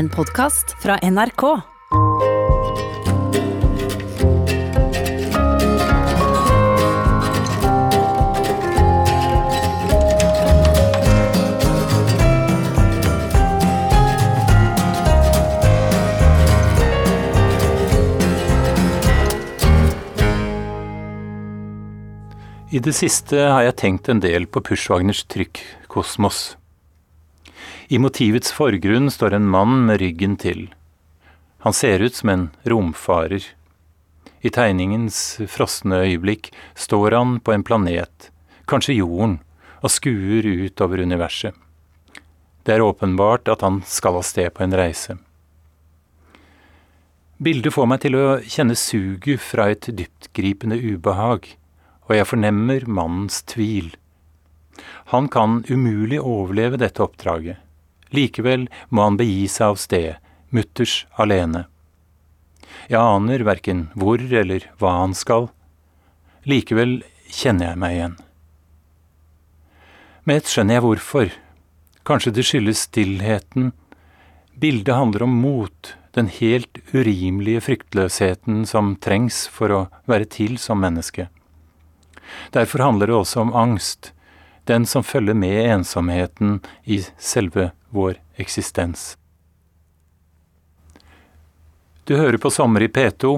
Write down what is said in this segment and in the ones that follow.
En podkast fra NRK. I det siste har jeg tenkt en del på Pushwagners trykk Kosmos. I motivets forgrunn står en mann med ryggen til. Han ser ut som en romfarer. I tegningens frosne øyeblikk står han på en planet, kanskje jorden, og skuer ut over universet. Det er åpenbart at han skal av sted på en reise. Bildet får meg til å kjenne suget fra et dyptgripende ubehag og jeg fornemmer mannens tvil. Han kan umulig overleve dette oppdraget. Likevel må han begi seg av sted, mutters alene. Jeg aner verken hvor eller hva han skal. Likevel kjenner jeg meg igjen. Med ett skjønner jeg hvorfor. Kanskje det skyldes stillheten. Bildet handler om mot, den helt urimelige fryktløsheten som trengs for å være til som menneske. Derfor handler det også om angst, den som følger med ensomheten i selve vår eksistens. Du hører på Sommer i P2.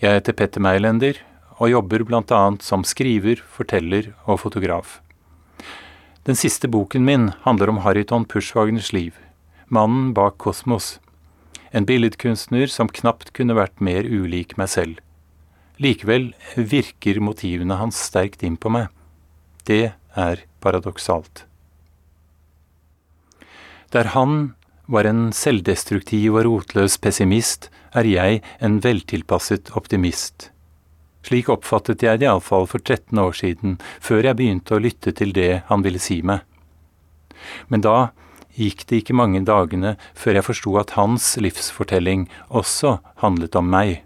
Jeg heter Petter Meilender og jobber bl.a. som skriver, forteller og fotograf. Den siste boken min handler om Harriton Pushwagners liv, mannen bak Kosmos. En billedkunstner som knapt kunne vært mer ulik meg selv. Likevel virker motivene hans sterkt inn på meg. Det er paradoksalt. Der han var en selvdestruktiv og rotløs pessimist, er jeg en veltilpasset optimist. Slik oppfattet jeg det iallfall for 13 år siden, før jeg begynte å lytte til det han ville si meg. Men da gikk det ikke mange dagene før jeg forsto at hans livsfortelling også handlet om meg.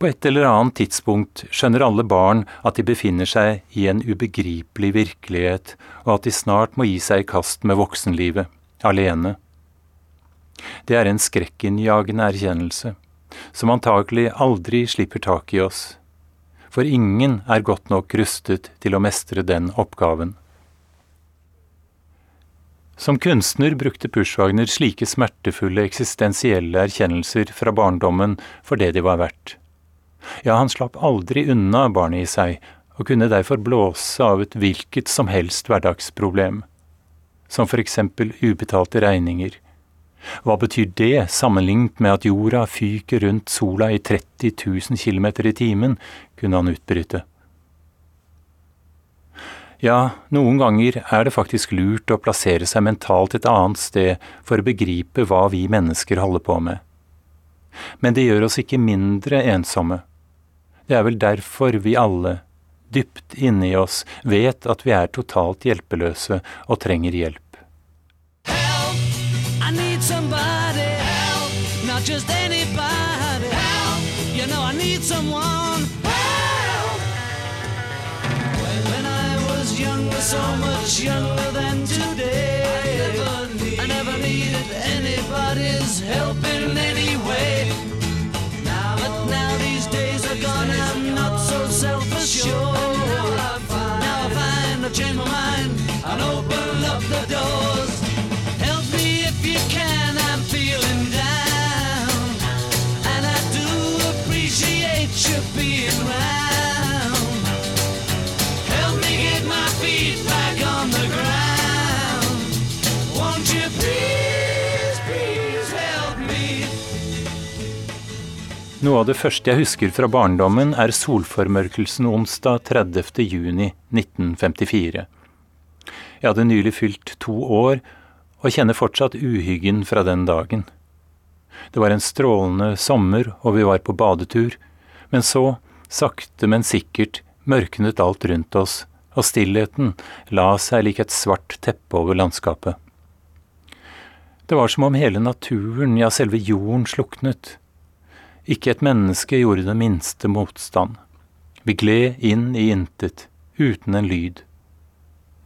På et eller annet tidspunkt skjønner alle barn at de befinner seg i en ubegripelig virkelighet, og at de snart må gi seg i kast med voksenlivet, alene. Det er en skrekkinnjagende erkjennelse, som antakelig aldri slipper tak i oss, for ingen er godt nok rustet til å mestre den oppgaven. Som kunstner brukte Pushwagner slike smertefulle eksistensielle erkjennelser fra barndommen for det de var verdt. Ja, han slapp aldri unna barnet i seg, og kunne derfor blåse av et hvilket som helst hverdagsproblem, som for eksempel ubetalte regninger. Hva betyr det sammenlignet med at jorda fyker rundt sola i 30 000 km i timen, kunne han utbryte. Ja, noen ganger er det faktisk lurt å plassere seg mentalt et annet sted for å begripe hva vi mennesker holder på med. Men det gjør oss ikke mindre ensomme. Det er vel derfor vi alle, dypt inni oss, vet at vi er totalt hjelpeløse og trenger hjelp. Help, I need somebody, help, not just anybody, help, you know I need someone, help. When I was younger, so much younger than today, and open up the doors. Help me if you can, I'm feeling down. And I do appreciate you being round. Noe av det første jeg husker fra barndommen, er solformørkelsen onsdag 30. juni 1954. Jeg hadde nylig fylt to år, og kjenner fortsatt uhyggen fra den dagen. Det var en strålende sommer, og vi var på badetur, men så, sakte, men sikkert, mørknet alt rundt oss, og stillheten la seg lik et svart teppe over landskapet. Det var som om hele naturen, ja, selve jorden, sluknet. Ikke et menneske gjorde det minste motstand. Vi gled inn i intet, uten en lyd.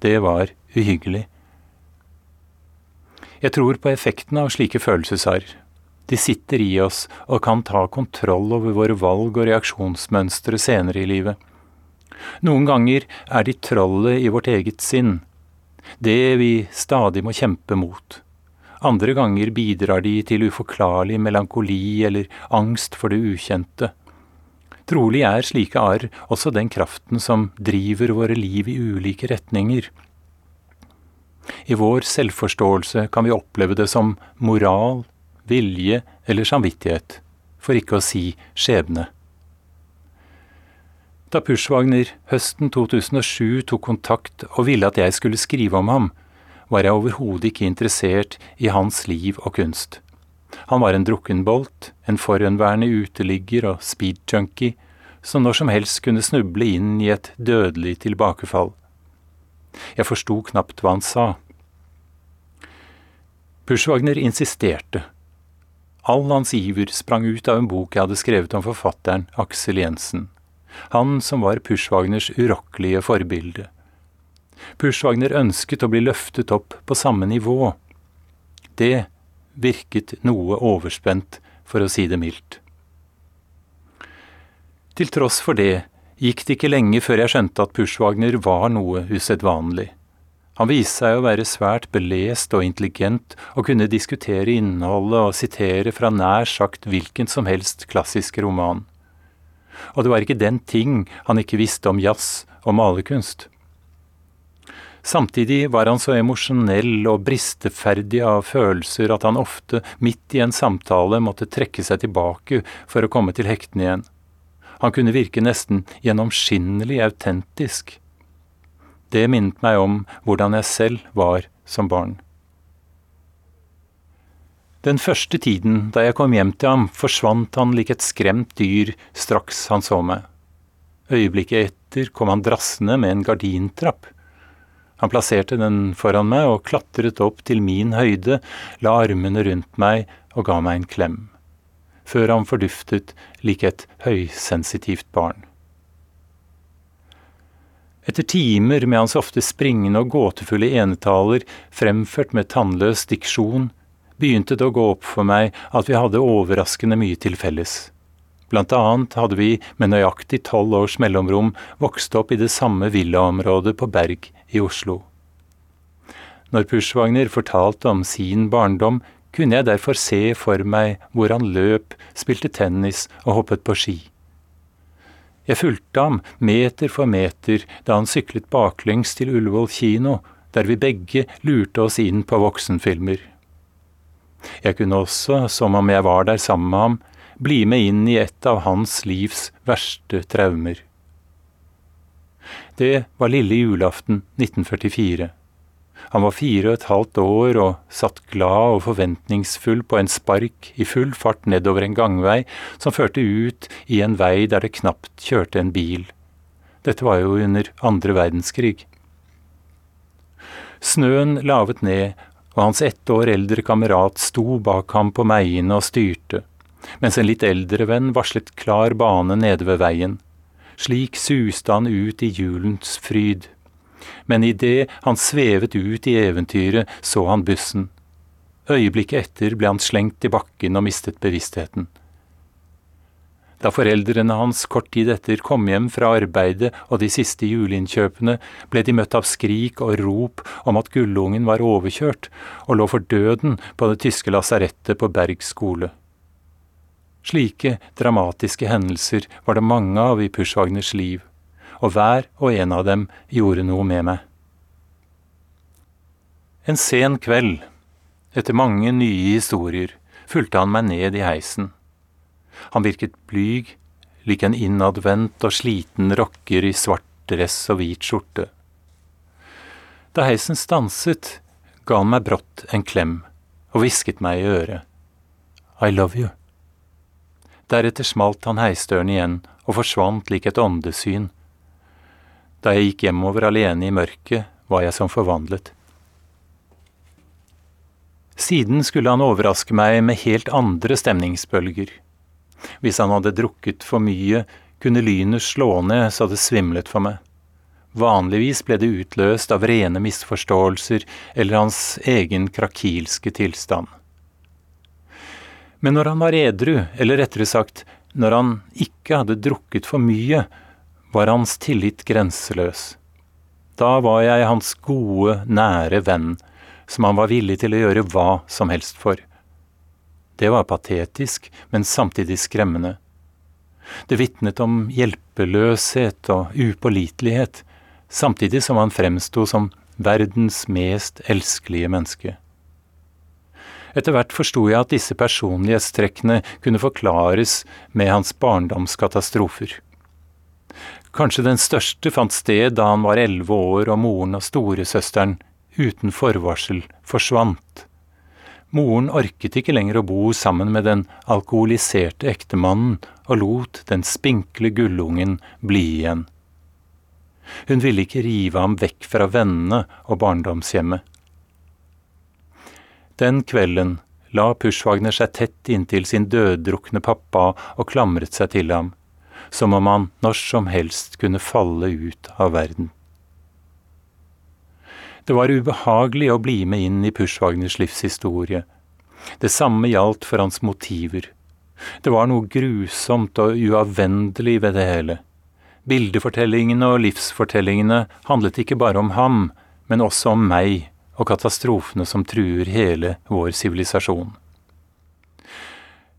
Det var uhyggelig. Jeg tror på effekten av slike følelsesarr. De sitter i oss og kan ta kontroll over våre valg og reaksjonsmønstre senere i livet. Noen ganger er de trollet i vårt eget sinn, det vi stadig må kjempe mot. Andre ganger bidrar de til uforklarlig melankoli eller angst for det ukjente. Trolig er slike arr også den kraften som driver våre liv i ulike retninger. I vår selvforståelse kan vi oppleve det som moral, vilje eller samvittighet, for ikke å si skjebne. Da Pushwagner høsten 2007 tok kontakt og ville at jeg skulle skrive om ham, var jeg overhodet ikke interessert i hans liv og kunst. Han var en drukkenbolt, en forhenværende uteligger og speedjunkie, som når som helst kunne snuble inn i et dødelig tilbakefall. Jeg forsto knapt hva han sa. Pushwagner insisterte. All hans iver sprang ut av en bok jeg hadde skrevet om forfatteren Aksel Jensen, han som var Pushwagners urokkelige forbilde. Pushwagner ønsket å bli løftet opp på samme nivå. Det virket noe overspent, for å si det mildt. Til tross for det gikk det ikke lenge før jeg skjønte at Pushwagner var noe usedvanlig. Han viste seg å være svært belest og intelligent og kunne diskutere innholdet og sitere fra nær sagt hvilken som helst klassisk roman. Og det var ikke den ting han ikke visste om jazz og malerkunst. Samtidig var han så emosjonell og bristeferdig av følelser at han ofte, midt i en samtale, måtte trekke seg tilbake for å komme til hektene igjen. Han kunne virke nesten gjennomskinnelig autentisk. Det minnet meg om hvordan jeg selv var som barn. Den første tiden da jeg kom hjem til ham, forsvant han lik et skremt dyr straks han så meg. Øyeblikket etter kom han drassende med en gardintrapp. Han plasserte den foran meg og klatret opp til min høyde, la armene rundt meg og ga meg en klem før han forduftet lik et høysensitivt barn. Etter timer med hans ofte springende og gåtefulle enetaler fremført med tannløs diksjon, begynte det å gå opp for meg at vi hadde overraskende mye til felles. Blant annet hadde vi med nøyaktig tolv års mellomrom vokst opp i det samme villaområdet på Berg i Oslo. Når Pushwagner fortalte om sin barndom, kunne jeg derfor se for meg hvor han løp, spilte tennis og hoppet på ski. Jeg fulgte ham meter for meter da han syklet baklengs til Ullevål kino, der vi begge lurte oss inn på voksenfilmer. Jeg kunne også, som om jeg var der sammen med ham, bli med inn i et av hans livs verste traumer. Det var lille julaften 1944. Han var fire og et halvt år og satt glad og forventningsfull på en spark i full fart nedover en gangvei som førte ut i en vei der det knapt kjørte en bil. Dette var jo under andre verdenskrig. Snøen lavet ned, og hans ett år eldre kamerat sto bak ham på meiene og styrte, mens en litt eldre venn varslet klar bane nede ved veien. Slik suste han ut i julens fryd men idet han svevet ut i eventyret, så han bussen. Øyeblikket etter ble han slengt i bakken og mistet bevisstheten. Da foreldrene hans kort tid etter kom hjem fra arbeidet og de siste juleinnkjøpene, ble de møtt av skrik og rop om at gullungen var overkjørt og lå for døden på det tyske lasarettet på Berg skole. Slike dramatiske hendelser var det mange av i Pushwagners liv og hver og en av dem gjorde noe med meg. En sen kveld, etter mange nye historier, fulgte han meg ned i heisen. Han virket blyg, lik en innadvendt og sliten rocker i svart dress og hvit skjorte. Da heisen stanset, ga han meg brått en klem og hvisket meg i øret. I love you. Deretter smalt han heisdøren igjen og forsvant lik et åndesyn da jeg gikk hjemover alene i mørket, var jeg som forvandlet. Siden skulle han overraske meg med helt andre stemningsbølger. Hvis han hadde drukket for mye, kunne lynet slå ned så det svimlet for meg. Vanligvis ble det utløst av rene misforståelser eller hans egen krakilske tilstand. Men når han var edru, eller rettere sagt, når han ikke hadde drukket for mye, var hans tillit grenseløs. Da var jeg hans gode, nære venn, som han var villig til å gjøre hva som helst for. Det var patetisk, men samtidig skremmende. Det vitnet om hjelpeløshet og upålitelighet, samtidig som han fremsto som verdens mest elskelige menneske. Etter hvert forsto jeg at disse personlighetstrekkene kunne forklares med hans barndomskatastrofer. Kanskje den største fant sted da han var elleve år og moren og storesøsteren uten forvarsel forsvant. Moren orket ikke lenger å bo sammen med den alkoholiserte ektemannen og lot den spinkle gullungen bli igjen. Hun ville ikke rive ham vekk fra vennene og barndomshjemmet. Den kvelden la Pushwagner seg tett inntil sin døddrukne pappa og klamret seg til ham, som om han når som helst kunne falle ut av verden. Det var ubehagelig å bli med inn i Pushwagners livshistorie. Det samme gjaldt for hans motiver. Det var noe grusomt og uavvendelig ved det hele. Bildefortellingene og livsfortellingene handlet ikke bare om ham, men også om meg og katastrofene som truer hele vår sivilisasjon.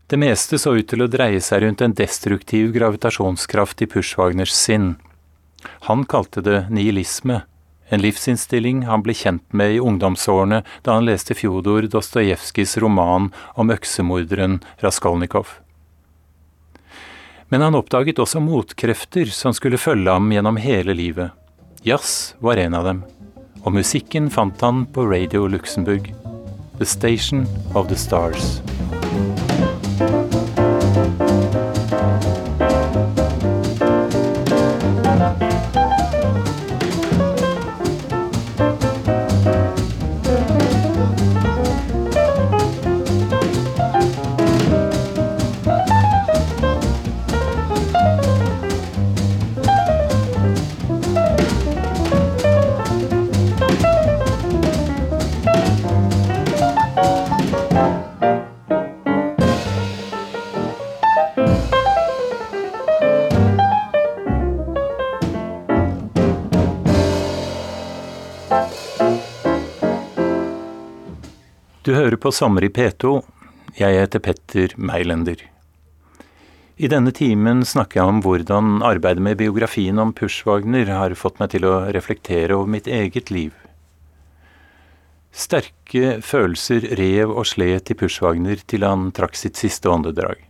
Det meste så ut til å dreie seg rundt en destruktiv gravitasjonskraft i Pushwagners sinn. Han kalte det nihilisme, en livsinnstilling han ble kjent med i ungdomsårene da han leste Fjodor Dostojevskijs roman om øksemorderen Raskolnikov. Men han oppdaget også motkrefter som skulle følge ham gjennom hele livet. Jazz var en av dem, og musikken fant han på Radio Luxembourg. The Station of the Stars. Hører på Sommer i P2. Jeg heter Petter Meilender. I denne timen snakker jeg om hvordan arbeidet med biografien om Pushwagner har fått meg til å reflektere over mitt eget liv. Sterke følelser rev og slet i Pushwagner til han trakk sitt siste åndedrag.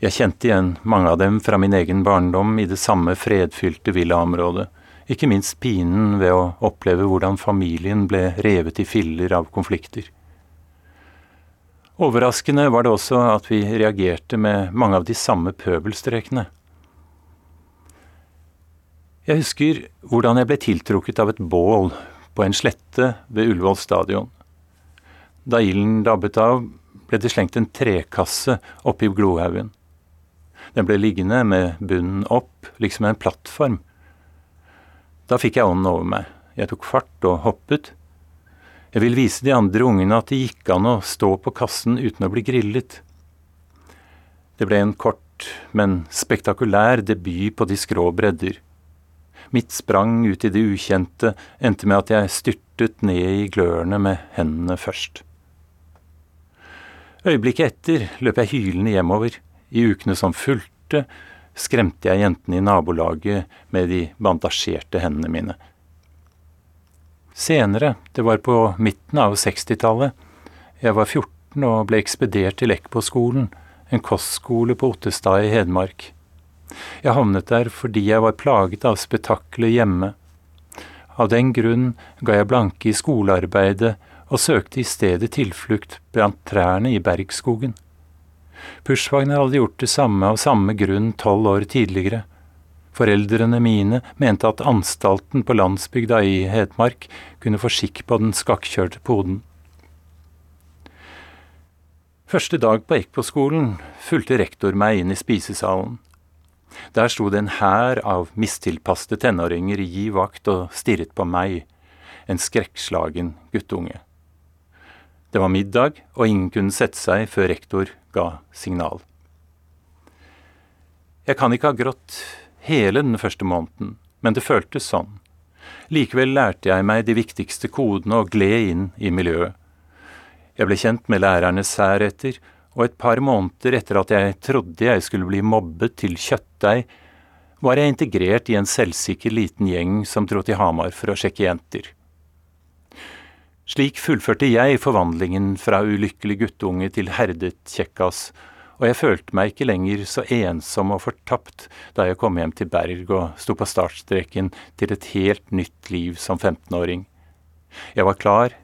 Jeg kjente igjen mange av dem fra min egen barndom i det samme fredfylte villaområdet ikke minst pinen ved å oppleve hvordan familien ble revet i filler av konflikter. Overraskende var det også at vi reagerte med mange av de samme pøbelstrekene. Jeg husker hvordan jeg ble tiltrukket av et bål på en slette ved Ullevål stadion. Da ilden dabbet av, ble det slengt en trekasse oppi glohaugen. Den ble liggende med bunnen opp, liksom en plattform, da fikk jeg ånden over meg. Jeg tok fart og hoppet. Jeg vil vise de andre ungene at det gikk an å stå på kassen uten å bli grillet. Det ble en kort, men spektakulær debut på de skrå bredder. Mitt sprang ut i det ukjente endte med at jeg styrtet ned i glørne med hendene først. Øyeblikket etter løp jeg hylende hjemover. I ukene som fulgte, skremte jeg jentene i nabolaget med de bandasjerte hendene mine. Senere, det var på midten av 60-tallet, jeg var 14 og ble ekspedert til Ekpo-skolen, en kostskole på Ottestad i Hedmark. Jeg havnet der fordi jeg var plaget av spetakkelet hjemme. Av den grunn ga jeg blanke i skolearbeidet og søkte i stedet tilflukt blant trærne i Bergskogen. Pushwagner hadde gjort det samme av samme grunn tolv år tidligere. Foreldrene mine mente at anstalten på landsbygda i Hedmark kunne få skikk på den skakkjørte poden. Første dag på Ekpo-skolen fulgte rektor meg inn i spisesalen. Der sto det en hær av mistilpaste tenåringer i giv vakt og stirret på meg, en skrekkslagen guttunge. Det var middag, og ingen kunne sette seg før rektor ga signal. Jeg kan ikke ha grått hele den første måneden, men det føltes sånn. Likevel lærte jeg meg de viktigste kodene og gled inn i miljøet. Jeg ble kjent med lærernes særheter, og et par måneder etter at jeg trodde jeg skulle bli mobbet til kjøttdeig, var jeg integrert i en selvsikker liten gjeng som dro til Hamar for å sjekke jenter. Slik fullførte jeg forvandlingen fra ulykkelig guttunge til herdet kjekkas, og jeg følte meg ikke lenger så ensom og fortapt da jeg kom hjem til Berg og sto på startstreken til et helt nytt liv som 15-åring. Jeg var klar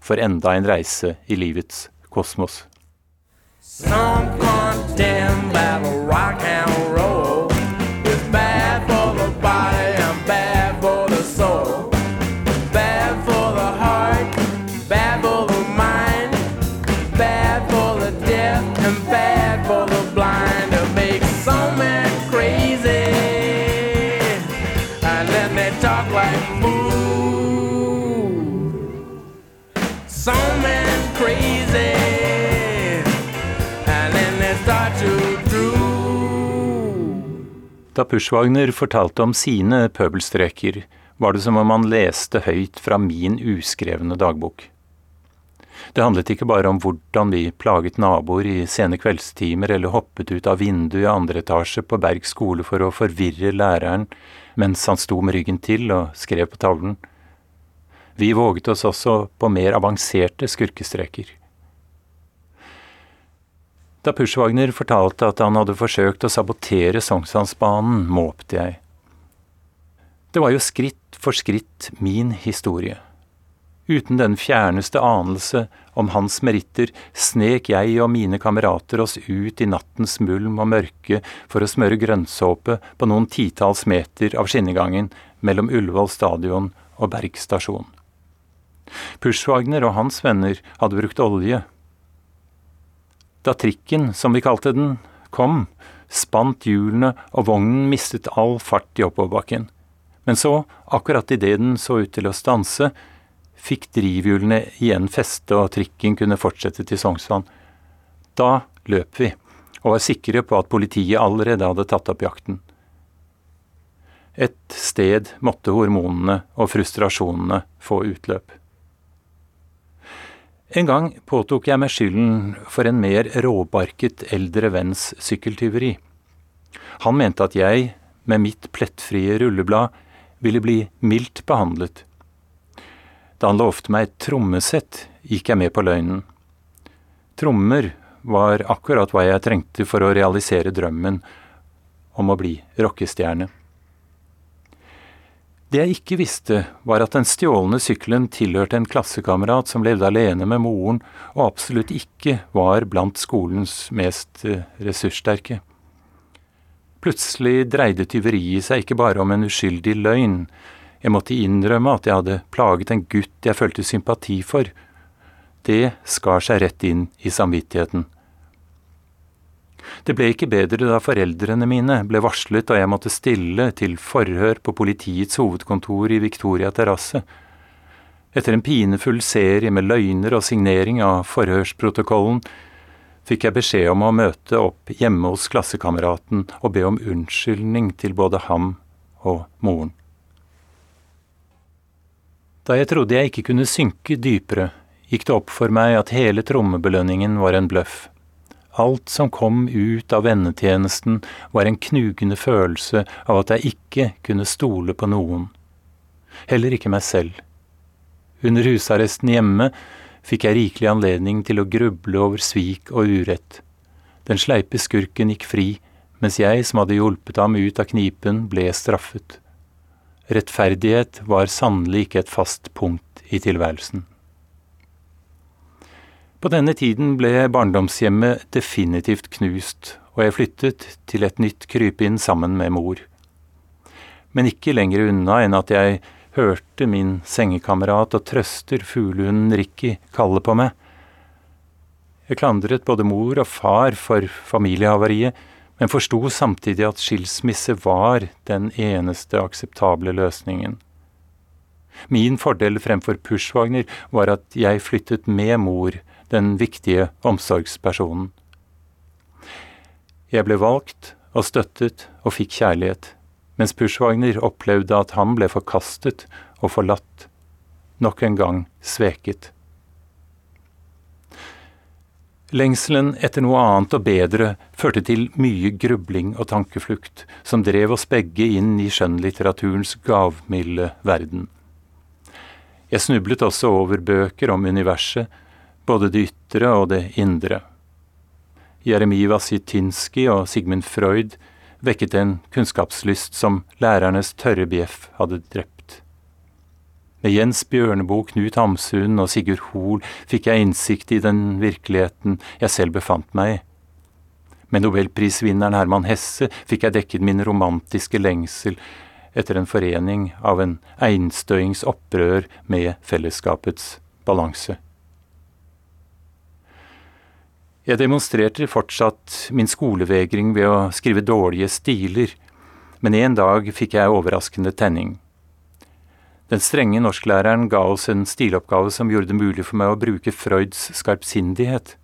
for enda en reise i livets kosmos. Some and bad for the blind. to make some men crazy, and then they talk like fools. Some men crazy. Da Pushwagner fortalte om sine pøbelstreker, var det som om han leste høyt fra min uskrevne dagbok. Det handlet ikke bare om hvordan vi plaget naboer i sene kveldstimer eller hoppet ut av vinduet i andre etasje på Berg skole for å forvirre læreren mens han sto med ryggen til og skrev på tavlen. Vi våget oss også på mer avanserte skurkestreker. Da Pushwagner fortalte at han hadde forsøkt å sabotere Sognsvannsbanen, måpte jeg. Det var jo skritt for skritt min historie. Uten den fjerneste anelse om hans meritter snek jeg og mine kamerater oss ut i nattens mulm og mørke for å smøre grønnsåpe på noen titalls meter av skinnegangen mellom Ullevål stadion og Berg stasjon. Pushwagner og hans venner hadde brukt olje da trikken, som vi kalte den, kom, spant hjulene og vognen mistet all fart i oppoverbakken. Men så, akkurat idet den så ut til å stanse, fikk drivhjulene igjen feste og trikken kunne fortsette til Sognsvann. Da løp vi, og var sikre på at politiet allerede hadde tatt opp jakten. Et sted måtte hormonene og frustrasjonene få utløp. En gang påtok jeg meg skylden for en mer råbarket eldre venns sykkeltyveri. Han mente at jeg, med mitt plettfrie rulleblad, ville bli mildt behandlet. Da han lovte meg et trommesett, gikk jeg med på løgnen. Trommer var akkurat hva jeg trengte for å realisere drømmen om å bli rockestjerne. Det jeg ikke visste, var at den stjålne sykkelen tilhørte en klassekamerat som levde alene med moren, og absolutt ikke var blant skolens mest eh, ressurssterke. Plutselig dreide tyveriet seg ikke bare om en uskyldig løgn, jeg måtte innrømme at jeg hadde plaget en gutt jeg følte sympati for. Det skar seg rett inn i samvittigheten. Det ble ikke bedre da foreldrene mine ble varslet og jeg måtte stille til forhør på politiets hovedkontor i Victoria terrasse. Etter en pinefull serie med løgner og signering av forhørsprotokollen fikk jeg beskjed om å møte opp hjemme hos klassekameraten og be om unnskyldning til både ham og moren. Da jeg trodde jeg ikke kunne synke dypere, gikk det opp for meg at hele trommebelønningen var en bløff. Alt som kom ut av vennetjenesten, var en knugende følelse av at jeg ikke kunne stole på noen. Heller ikke meg selv. Under husarresten hjemme fikk jeg rikelig anledning til å gruble over svik og urett. Den sleipe skurken gikk fri, mens jeg som hadde hjulpet ham ut av knipen, ble straffet. Rettferdighet var sannelig ikke et fast punkt i tilværelsen. På denne tiden ble barndomshjemmet definitivt knust, og jeg flyttet til et nytt krypinn sammen med mor. Men ikke lenger unna enn at jeg hørte min sengekamerat og trøster fuglehunden Ricky kalle på meg. Jeg klandret både mor og far for familiehavariet, men forsto samtidig at skilsmisse var den eneste akseptable løsningen. Min fordel fremfor Pushwagner var at jeg flyttet med mor, den viktige omsorgspersonen. Jeg ble valgt og støttet og fikk kjærlighet, mens Pushwagner opplevde at han ble forkastet og forlatt, nok en gang sveket. Lengselen etter noe annet og bedre førte til mye grubling og tankeflukt, som drev oss begge inn i skjønnlitteraturens gavmilde verden. Jeg snublet også over bøker om universet, både det ytre og det indre. Jeremiva Sitinski og Sigmund Freud vekket en kunnskapslyst som lærernes tørre bjeff hadde drept. Med Jens Bjørneboe, Knut Hamsun og Sigurd Hoel fikk jeg innsikt i den virkeligheten jeg selv befant meg i. Med nobelprisvinneren Herman Hesse fikk jeg dekket min romantiske lengsel etter en forening av en einstøings opprør med fellesskapets balanse. Jeg demonstrerte fortsatt min skolevegring ved å skrive dårlige stiler, men en dag fikk jeg overraskende tenning. Den strenge norsklæreren ga oss en stiloppgave som gjorde det mulig for meg å bruke Freuds skarpsindighet.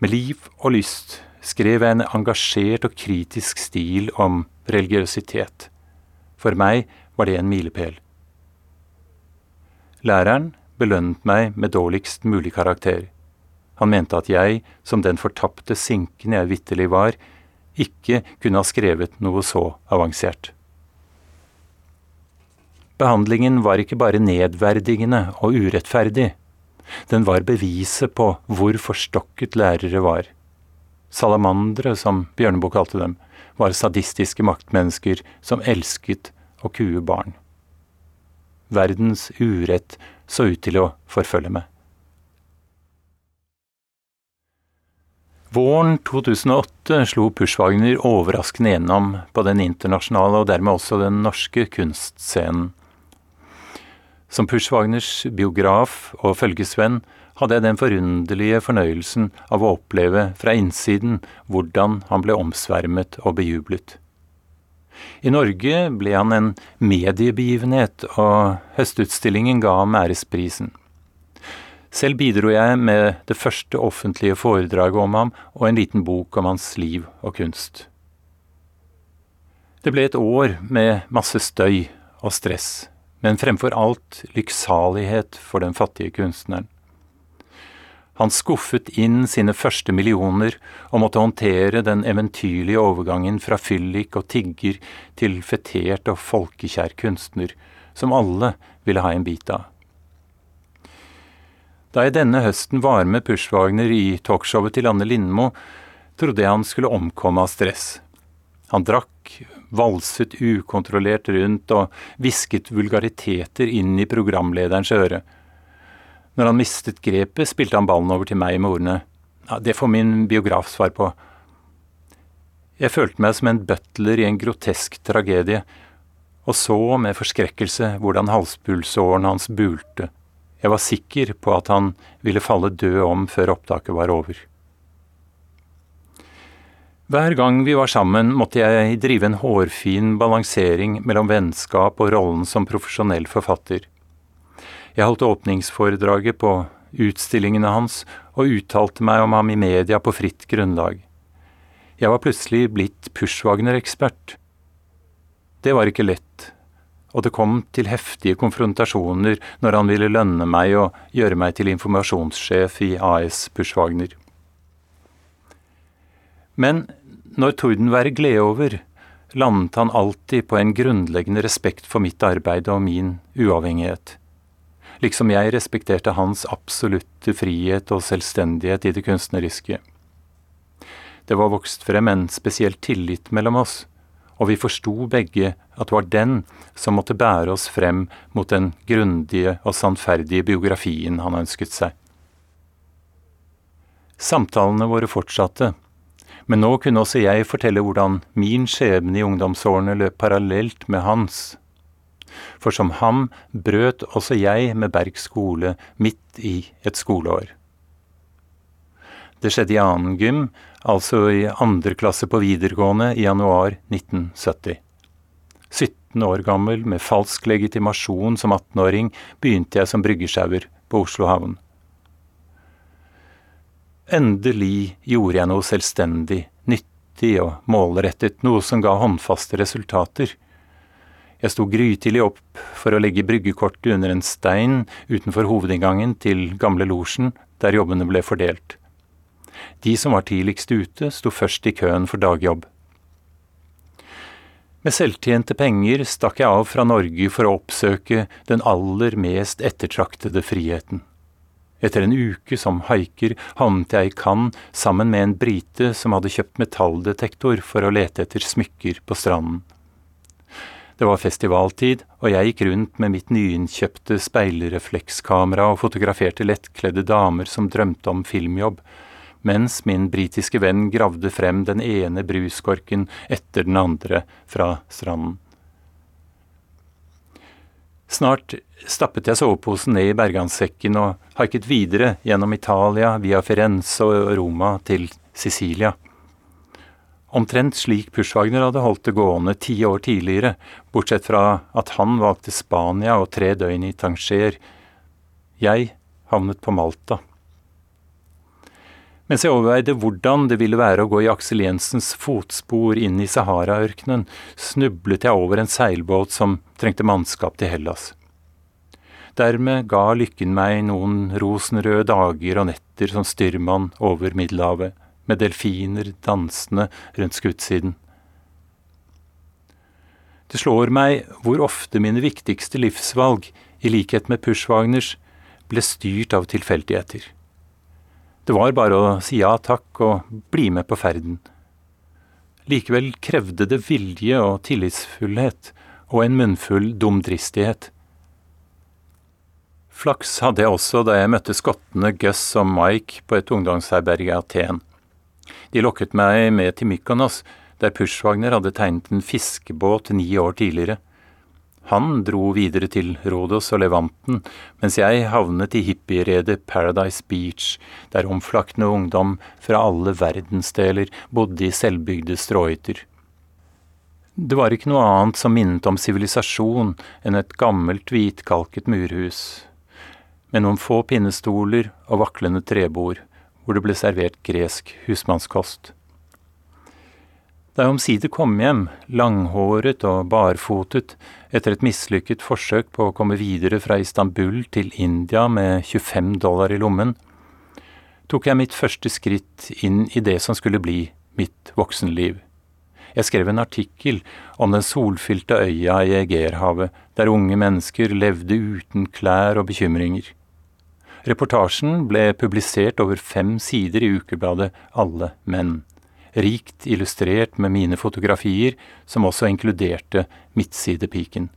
Med liv og lyst skrev jeg en engasjert og kritisk stil om religiøsitet. For meg var det en milepæl. Læreren belønnet meg med dårligst mulig karakter. Han mente at jeg, som den fortapte sinken jeg vitterlig var, ikke kunne ha skrevet noe så avansert. Behandlingen var ikke bare nedverdigende og urettferdig. Den var beviset på hvor forstokket lærere var. Salamandere, som Bjørneboe kalte dem, var sadistiske maktmennesker som elsket å kue barn. Verdens urett så ut til å forfølge meg. Våren 2008 slo Pushwagner overraskende gjennom på den internasjonale og dermed også den norske kunstscenen. Som Pushwagners biograf og følgesvenn hadde jeg den forunderlige fornøyelsen av å oppleve fra innsiden hvordan han ble omsvermet og bejublet. I Norge ble han en mediebegivenhet, og Høstutstillingen ga ham æresprisen. Selv bidro jeg med det første offentlige foredraget om ham og en liten bok om hans liv og kunst. Det ble et år med masse støy og stress, men fremfor alt lykksalighet for den fattige kunstneren. Han skuffet inn sine første millioner og måtte håndtere den eventyrlige overgangen fra fyllik og tigger til fetert og folkekjær kunstner, som alle ville ha en bit av. Da jeg denne høsten var med Pushwagner i talkshowet til Anne Lindmo, trodde jeg han skulle omkomme av stress. Han drakk, valset ukontrollert rundt og hvisket vulgariteter inn i programlederens øre. Når han mistet grepet, spilte han ballen over til meg med ordene ja, Det får min biograf svar på. Jeg følte meg som en butler i en grotesk tragedie, og så med forskrekkelse hvordan halspulsåren hans bulte. Jeg var sikker på at han ville falle død om før opptaket var over. Hver gang vi var sammen, måtte jeg drive en hårfin balansering mellom vennskap og rollen som profesjonell forfatter. Jeg holdt åpningsforedraget på utstillingene hans og uttalte meg om ham i media på fritt grunnlag. Jeg var plutselig blitt Pushwagner-ekspert. Det var ikke lett, og det kom til heftige konfrontasjoner når han ville lønne meg og gjøre meg til informasjonssjef i AS Pushwagner. Men når tordenværet gled over, landet han alltid på en grunnleggende respekt for mitt arbeid og min uavhengighet liksom jeg respekterte hans absolutte frihet og selvstendighet i det kunstneriske. Det var vokst frem en spesiell tillit mellom oss, og vi forsto begge at det var den som måtte bære oss frem mot den grundige og sannferdige biografien han ønsket seg. Samtalene våre fortsatte, men nå kunne også jeg fortelle hvordan min skjebne i ungdomsårene løp parallelt med hans for som ham brøt også jeg med Berg skole midt i et skoleår. Det skjedde i annen gym, altså i andre klasse på videregående i januar 1970. 17 år gammel, med falsk legitimasjon som 18-åring, begynte jeg som bryggesjauer på Oslo havn. Endelig gjorde jeg noe selvstendig, nyttig og målrettet, noe som ga håndfaste resultater. Jeg sto grytidlig opp for å legge bryggekortet under en stein utenfor hovedinngangen til gamle losjen, der jobbene ble fordelt. De som var tidligst ute, sto først i køen for dagjobb. Med selvtjente penger stakk jeg av fra Norge for å oppsøke den aller mest ettertraktede friheten. Etter en uke som haiker havnet jeg i Cannes sammen med en brite som hadde kjøpt metalldetektor for å lete etter smykker på stranden. Det var festivaltid, og jeg gikk rundt med mitt nyinnkjøpte speilreflekskamera og fotograferte lettkledde damer som drømte om filmjobb, mens min britiske venn gravde frem den ene bruskorken etter den andre fra stranden. Snart stappet jeg soveposen ned i berganssekken og haiket videre gjennom Italia via Firenze og Roma til Sicilia. Omtrent slik Pushwagner hadde holdt det gående ti år tidligere, bortsett fra at han valgte Spania og tre døgn i Tanger. Jeg havnet på Malta. Mens jeg overveide hvordan det ville være å gå i Aksel Jensens fotspor inn i Sahara-ørkenen, snublet jeg over en seilbåt som trengte mannskap til Hellas. Dermed ga lykken meg noen rosenrøde dager og netter som styrmann over Middelhavet med delfiner dansende rundt skuttsiden. Det slår meg hvor ofte mine viktigste livsvalg, i likhet med Pushwagners, ble styrt av tilfeldigheter. Det var bare å si ja takk og bli med på ferden. Likevel krevde det vilje og tillitsfullhet og en munnfull dumdristighet. Flaks hadde jeg også da jeg møtte skottene Gus og Mike på et ungdomsherberg i Aten. De lokket meg med til Mykonos, der Pushwagner hadde tegnet en fiskebåt ni år tidligere. Han dro videre til Rodos og Levanten, mens jeg havnet i hippieredet Paradise Beach, der omflakkende ungdom fra alle verdensdeler bodde i selvbygde stråhytter. Det var ikke noe annet som minnet om sivilisasjon enn et gammelt, hvitkalket murhus, med noen få pinnestoler og vaklende trebord hvor det ble servert gresk husmannskost. Da jeg omsider kom hjem, langhåret og barfotet, etter et mislykket forsøk på å komme videre fra Istanbul til India med 25 dollar i lommen, tok jeg mitt første skritt inn i det som skulle bli mitt voksenliv. Jeg skrev en artikkel om den solfylte øya i Egerhavet, der unge mennesker levde uten klær og bekymringer. Reportasjen ble publisert over fem sider i ukebladet Alle menn, rikt illustrert med mine fotografier, som også inkluderte Midtsidepiken.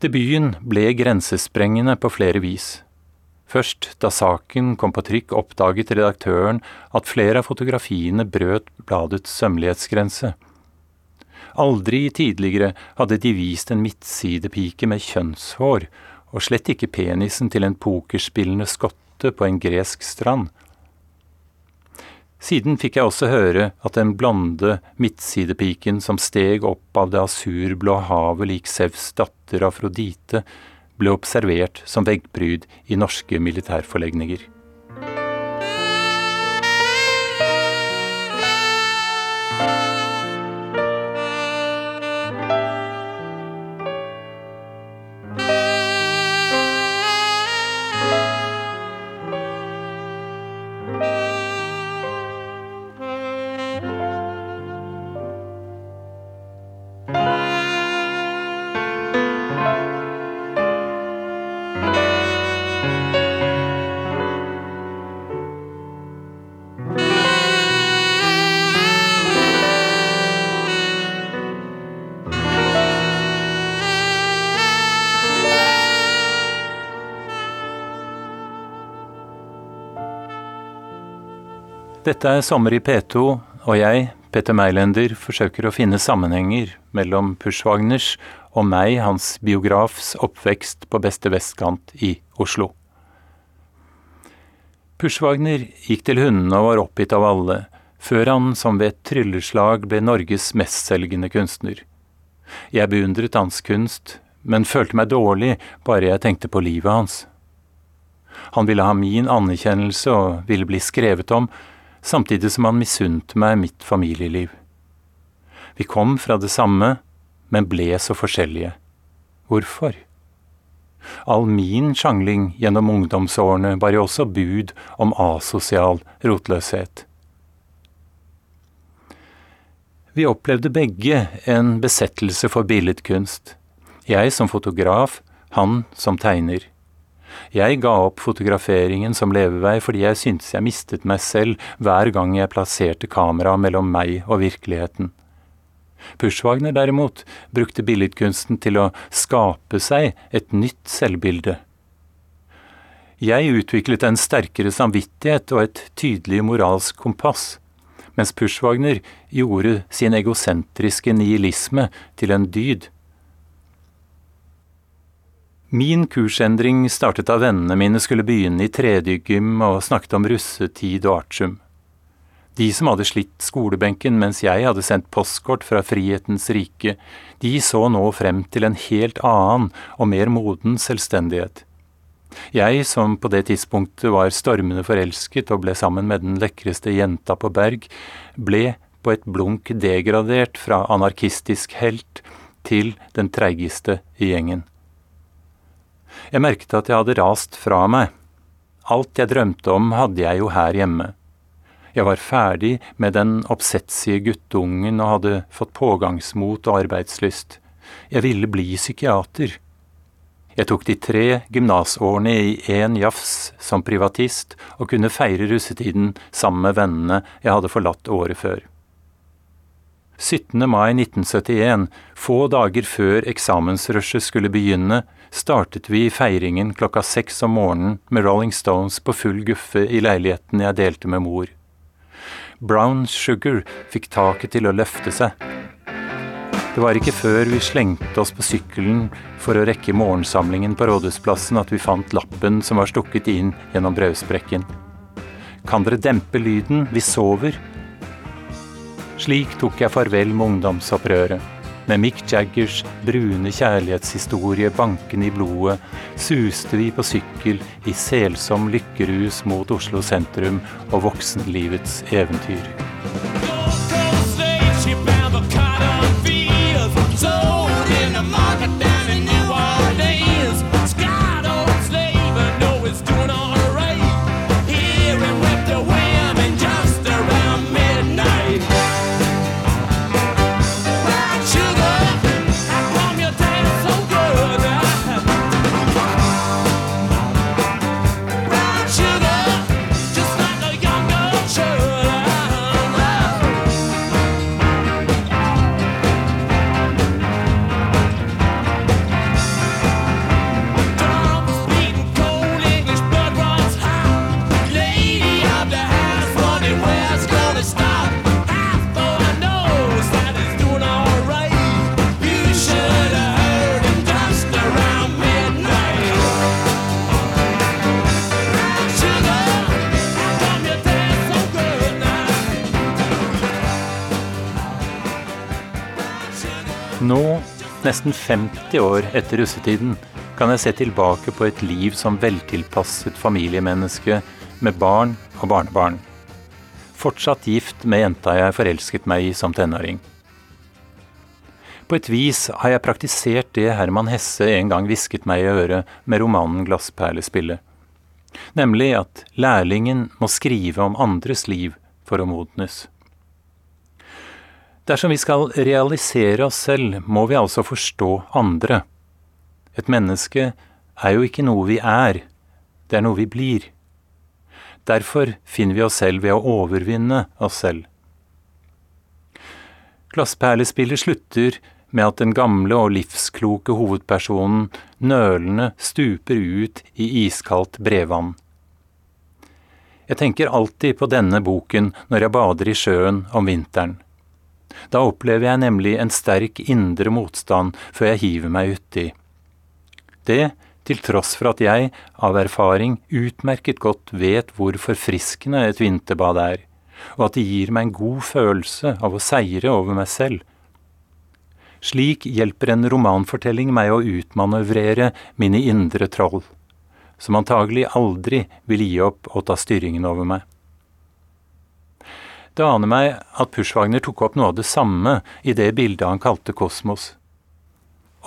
Debuten ble grensesprengende på flere vis. Først da saken kom på trykk, oppdaget redaktøren at flere av fotografiene brøt bladets sømmelighetsgrense. Aldri tidligere hadde de vist en midtsidepike med kjønnshår, og slett ikke penisen til en pokerspillende skotte på en gresk strand. Siden fikk jeg også høre at den blonde midtsidepiken som steg opp av det asurblå havet lik Sevs datter Afrodite, ble observert som veggpryd i norske militærforlegninger. Dette er Sommer i P2, og jeg, Petter Meilender, forsøker å finne sammenhenger mellom Pushwagners og meg, hans biografs oppvekst på beste vestkant i Oslo. Pushwagner gikk til hundene og var oppgitt av alle, før han som ved et trylleslag ble Norges mestselgende kunstner. Jeg beundret hans kunst, men følte meg dårlig bare jeg tenkte på livet hans. Han ville ha min anerkjennelse og ville bli skrevet om, samtidig som han misunte meg mitt familieliv. Vi kom fra det samme, men ble så forskjellige. Hvorfor? All min sjangling gjennom ungdomsårene bar jo også bud om asosial rotløshet. Vi opplevde begge en besettelse for billedkunst. Jeg som fotograf, han som tegner. Jeg ga opp fotograferingen som levevei fordi jeg syntes jeg mistet meg selv hver gang jeg plasserte kamera mellom meg og virkeligheten. Pushwagner derimot brukte billedkunsten til å skape seg et nytt selvbilde. Jeg utviklet en sterkere samvittighet og et tydelig moralsk kompass, mens Pushwagner gjorde sin egosentriske nihilisme til en dyd. Min kursendring startet da vennene mine skulle begynne i tredje gym og snakket om russetid og artium. De som hadde slitt skolebenken mens jeg hadde sendt postkort fra Frihetens rike, de så nå frem til en helt annen og mer moden selvstendighet. Jeg, som på det tidspunktet var stormende forelsket og ble sammen med den lekreste jenta på Berg, ble på et blunk degradert fra anarkistisk helt til den treigeste i gjengen. Jeg merket at jeg hadde rast fra meg. Alt jeg drømte om, hadde jeg jo her hjemme. Jeg var ferdig med den oppsetsige guttungen og hadde fått pågangsmot og arbeidslyst. Jeg ville bli psykiater. Jeg tok de tre gymnasårene i én jafs som privatist og kunne feire russetiden sammen med vennene jeg hadde forlatt året før. 17. mai 1971, få dager før eksamensrushet skulle begynne, startet vi feiringen klokka seks om morgenen med Rolling Stones på full guffe i leiligheten jeg delte med mor. Brown Sugar fikk taket til å løfte seg. Det var ikke før vi slengte oss på sykkelen for å rekke morgensamlingen på Rådhusplassen at vi fant lappen som var stukket inn gjennom brødsprekken. Kan dere dempe lyden, vi sover? Slik tok jeg farvel med ungdomsopprøret. Med Mick Jaggers brune kjærlighetshistorie bankende i blodet, suste vi på sykkel i selsom lykkerus mot Oslo sentrum og voksenlivets eventyr. Nå, nesten 50 år etter russetiden, kan jeg se tilbake på et liv som veltilpasset familiemenneske med barn og barnebarn. Fortsatt gift med jenta jeg forelsket meg i som tenåring. På et vis har jeg praktisert det Herman Hesse en gang hvisket meg i øret med romanen 'Glassperlespillet', nemlig at lærlingen må skrive om andres liv for å modnes. Dersom vi skal realisere oss selv, må vi altså forstå andre. Et menneske er jo ikke noe vi er, det er noe vi blir. Derfor finner vi oss selv ved å overvinne oss selv. Glassperlespillet slutter med at den gamle og livskloke hovedpersonen nølende stuper ut i iskaldt brevann. Jeg tenker alltid på denne boken når jeg bader i sjøen om vinteren. Da opplever jeg nemlig en sterk indre motstand før jeg hiver meg uti. Det, til tross for at jeg, av erfaring, utmerket godt vet hvor forfriskende et vinterbad er, og at det gir meg en god følelse av å seire over meg selv. Slik hjelper en romanfortelling meg å utmanøvrere mine indre troll, som antagelig aldri vil gi opp å ta styringen over meg. Det aner meg at Pushwagner tok opp noe av det samme i det bildet han kalte kosmos.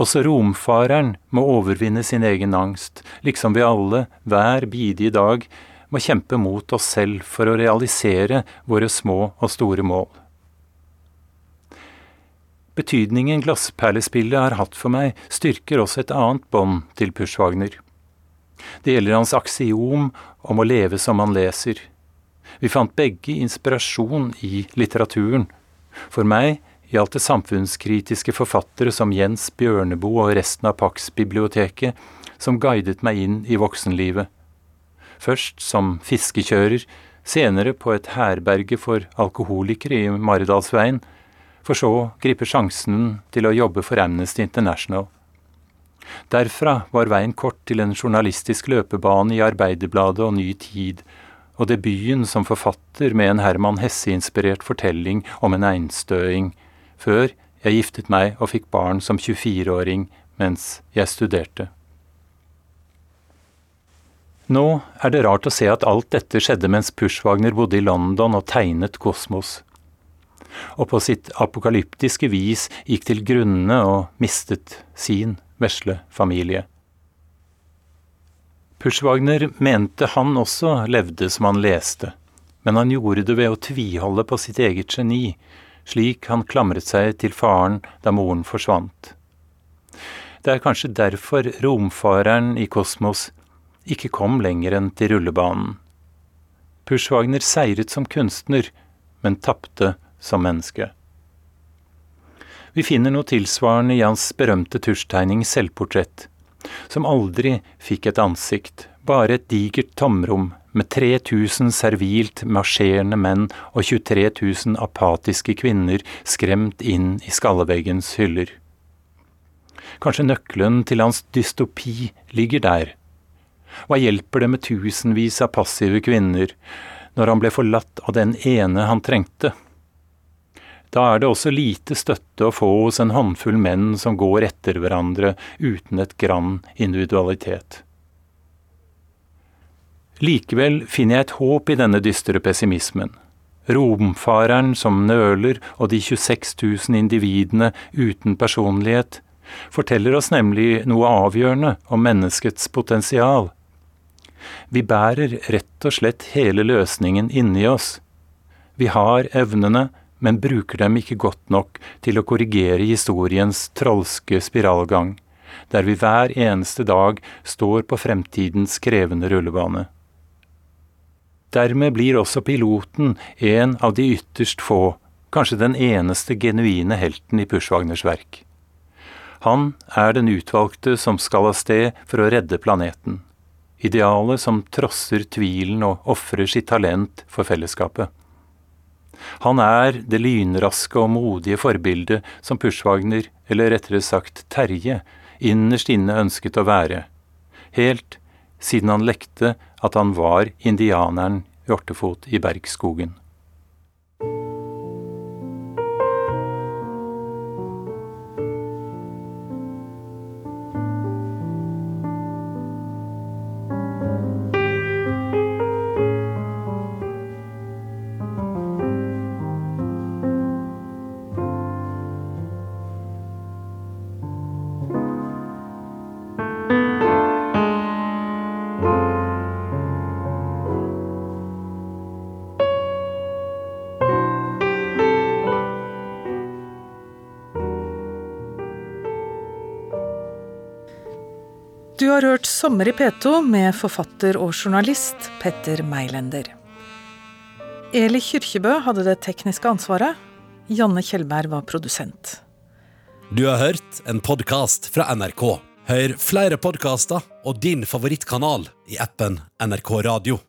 Også romfareren må overvinne sin egen angst, liksom vi alle, hver bidige dag, må kjempe mot oss selv for å realisere våre små og store mål. Betydningen glassperlespillet har hatt for meg, styrker også et annet bånd til Pushwagner. Det gjelder hans aksiom om å leve som man leser. Vi fant begge inspirasjon i litteraturen. For meg gjaldt det samfunnskritiske forfattere som Jens Bjørneboe og resten av Pax-biblioteket, som guidet meg inn i voksenlivet. Først som fiskekjører, senere på et herberge for alkoholikere i Maridalsveien, for så å gripe sjansen til å jobbe for Amnesty International. Derfra var veien kort til en journalistisk løpebane i Arbeiderbladet og Ny Tid, og debuten som forfatter med en Herman Hesse-inspirert fortelling om en einstøing, før jeg giftet meg og fikk barn som 24-åring mens jeg studerte. Nå er det rart å se at alt dette skjedde mens Pushwagner bodde i London og tegnet kosmos. Og på sitt apokalyptiske vis gikk til grunne og mistet sin vesle familie. Pushwagner mente han også levde som han leste, men han gjorde det ved å tviholde på sitt eget geni, slik han klamret seg til faren da moren forsvant. Det er kanskje derfor romfareren i kosmos ikke kom lenger enn til rullebanen. Pushwagner seiret som kunstner, men tapte som menneske. Vi finner noe tilsvarende i hans berømte tusjtegning Selvportrett, som aldri fikk et ansikt, bare et digert tomrom med 3000 servilt marsjerende menn og 23 000 apatiske kvinner skremt inn i skalleveggens hyller. Kanskje nøkkelen til hans dystopi ligger der. Hva hjelper det med tusenvis av passive kvinner når han ble forlatt av den ene han trengte? Da er det også lite støtte å få hos en håndfull menn som går etter hverandre uten et grann individualitet. Likevel finner jeg et håp i denne dystre pessimismen. Romfareren som nøler og de 26 000 individene uten personlighet forteller oss nemlig noe avgjørende om menneskets potensial. Vi bærer rett og slett hele løsningen inni oss. Vi har evnene, men bruker dem ikke godt nok til å korrigere historiens trolske spiralgang, der vi hver eneste dag står på fremtidens krevende rullebane. Dermed blir også piloten en av de ytterst få, kanskje den eneste genuine helten i Pushwagners verk. Han er den utvalgte som skal av sted for å redde planeten. Idealet som trosser tvilen og ofrer sitt talent for fellesskapet. Han er det lynraske og modige forbildet som Pushwagner, eller rettere sagt Terje, innerst inne ønsket å være, helt siden han lekte at han var indianeren Hjortefot i Bergskogen. Hørt Sommer i P2 med forfatter og journalist Petter Meilender. Eli Kyrkjebø hadde det tekniske ansvaret. Janne Kjellberg var produsent. Du har hørt en podkast fra NRK. Hør flere podkaster og din favorittkanal i appen NRK Radio.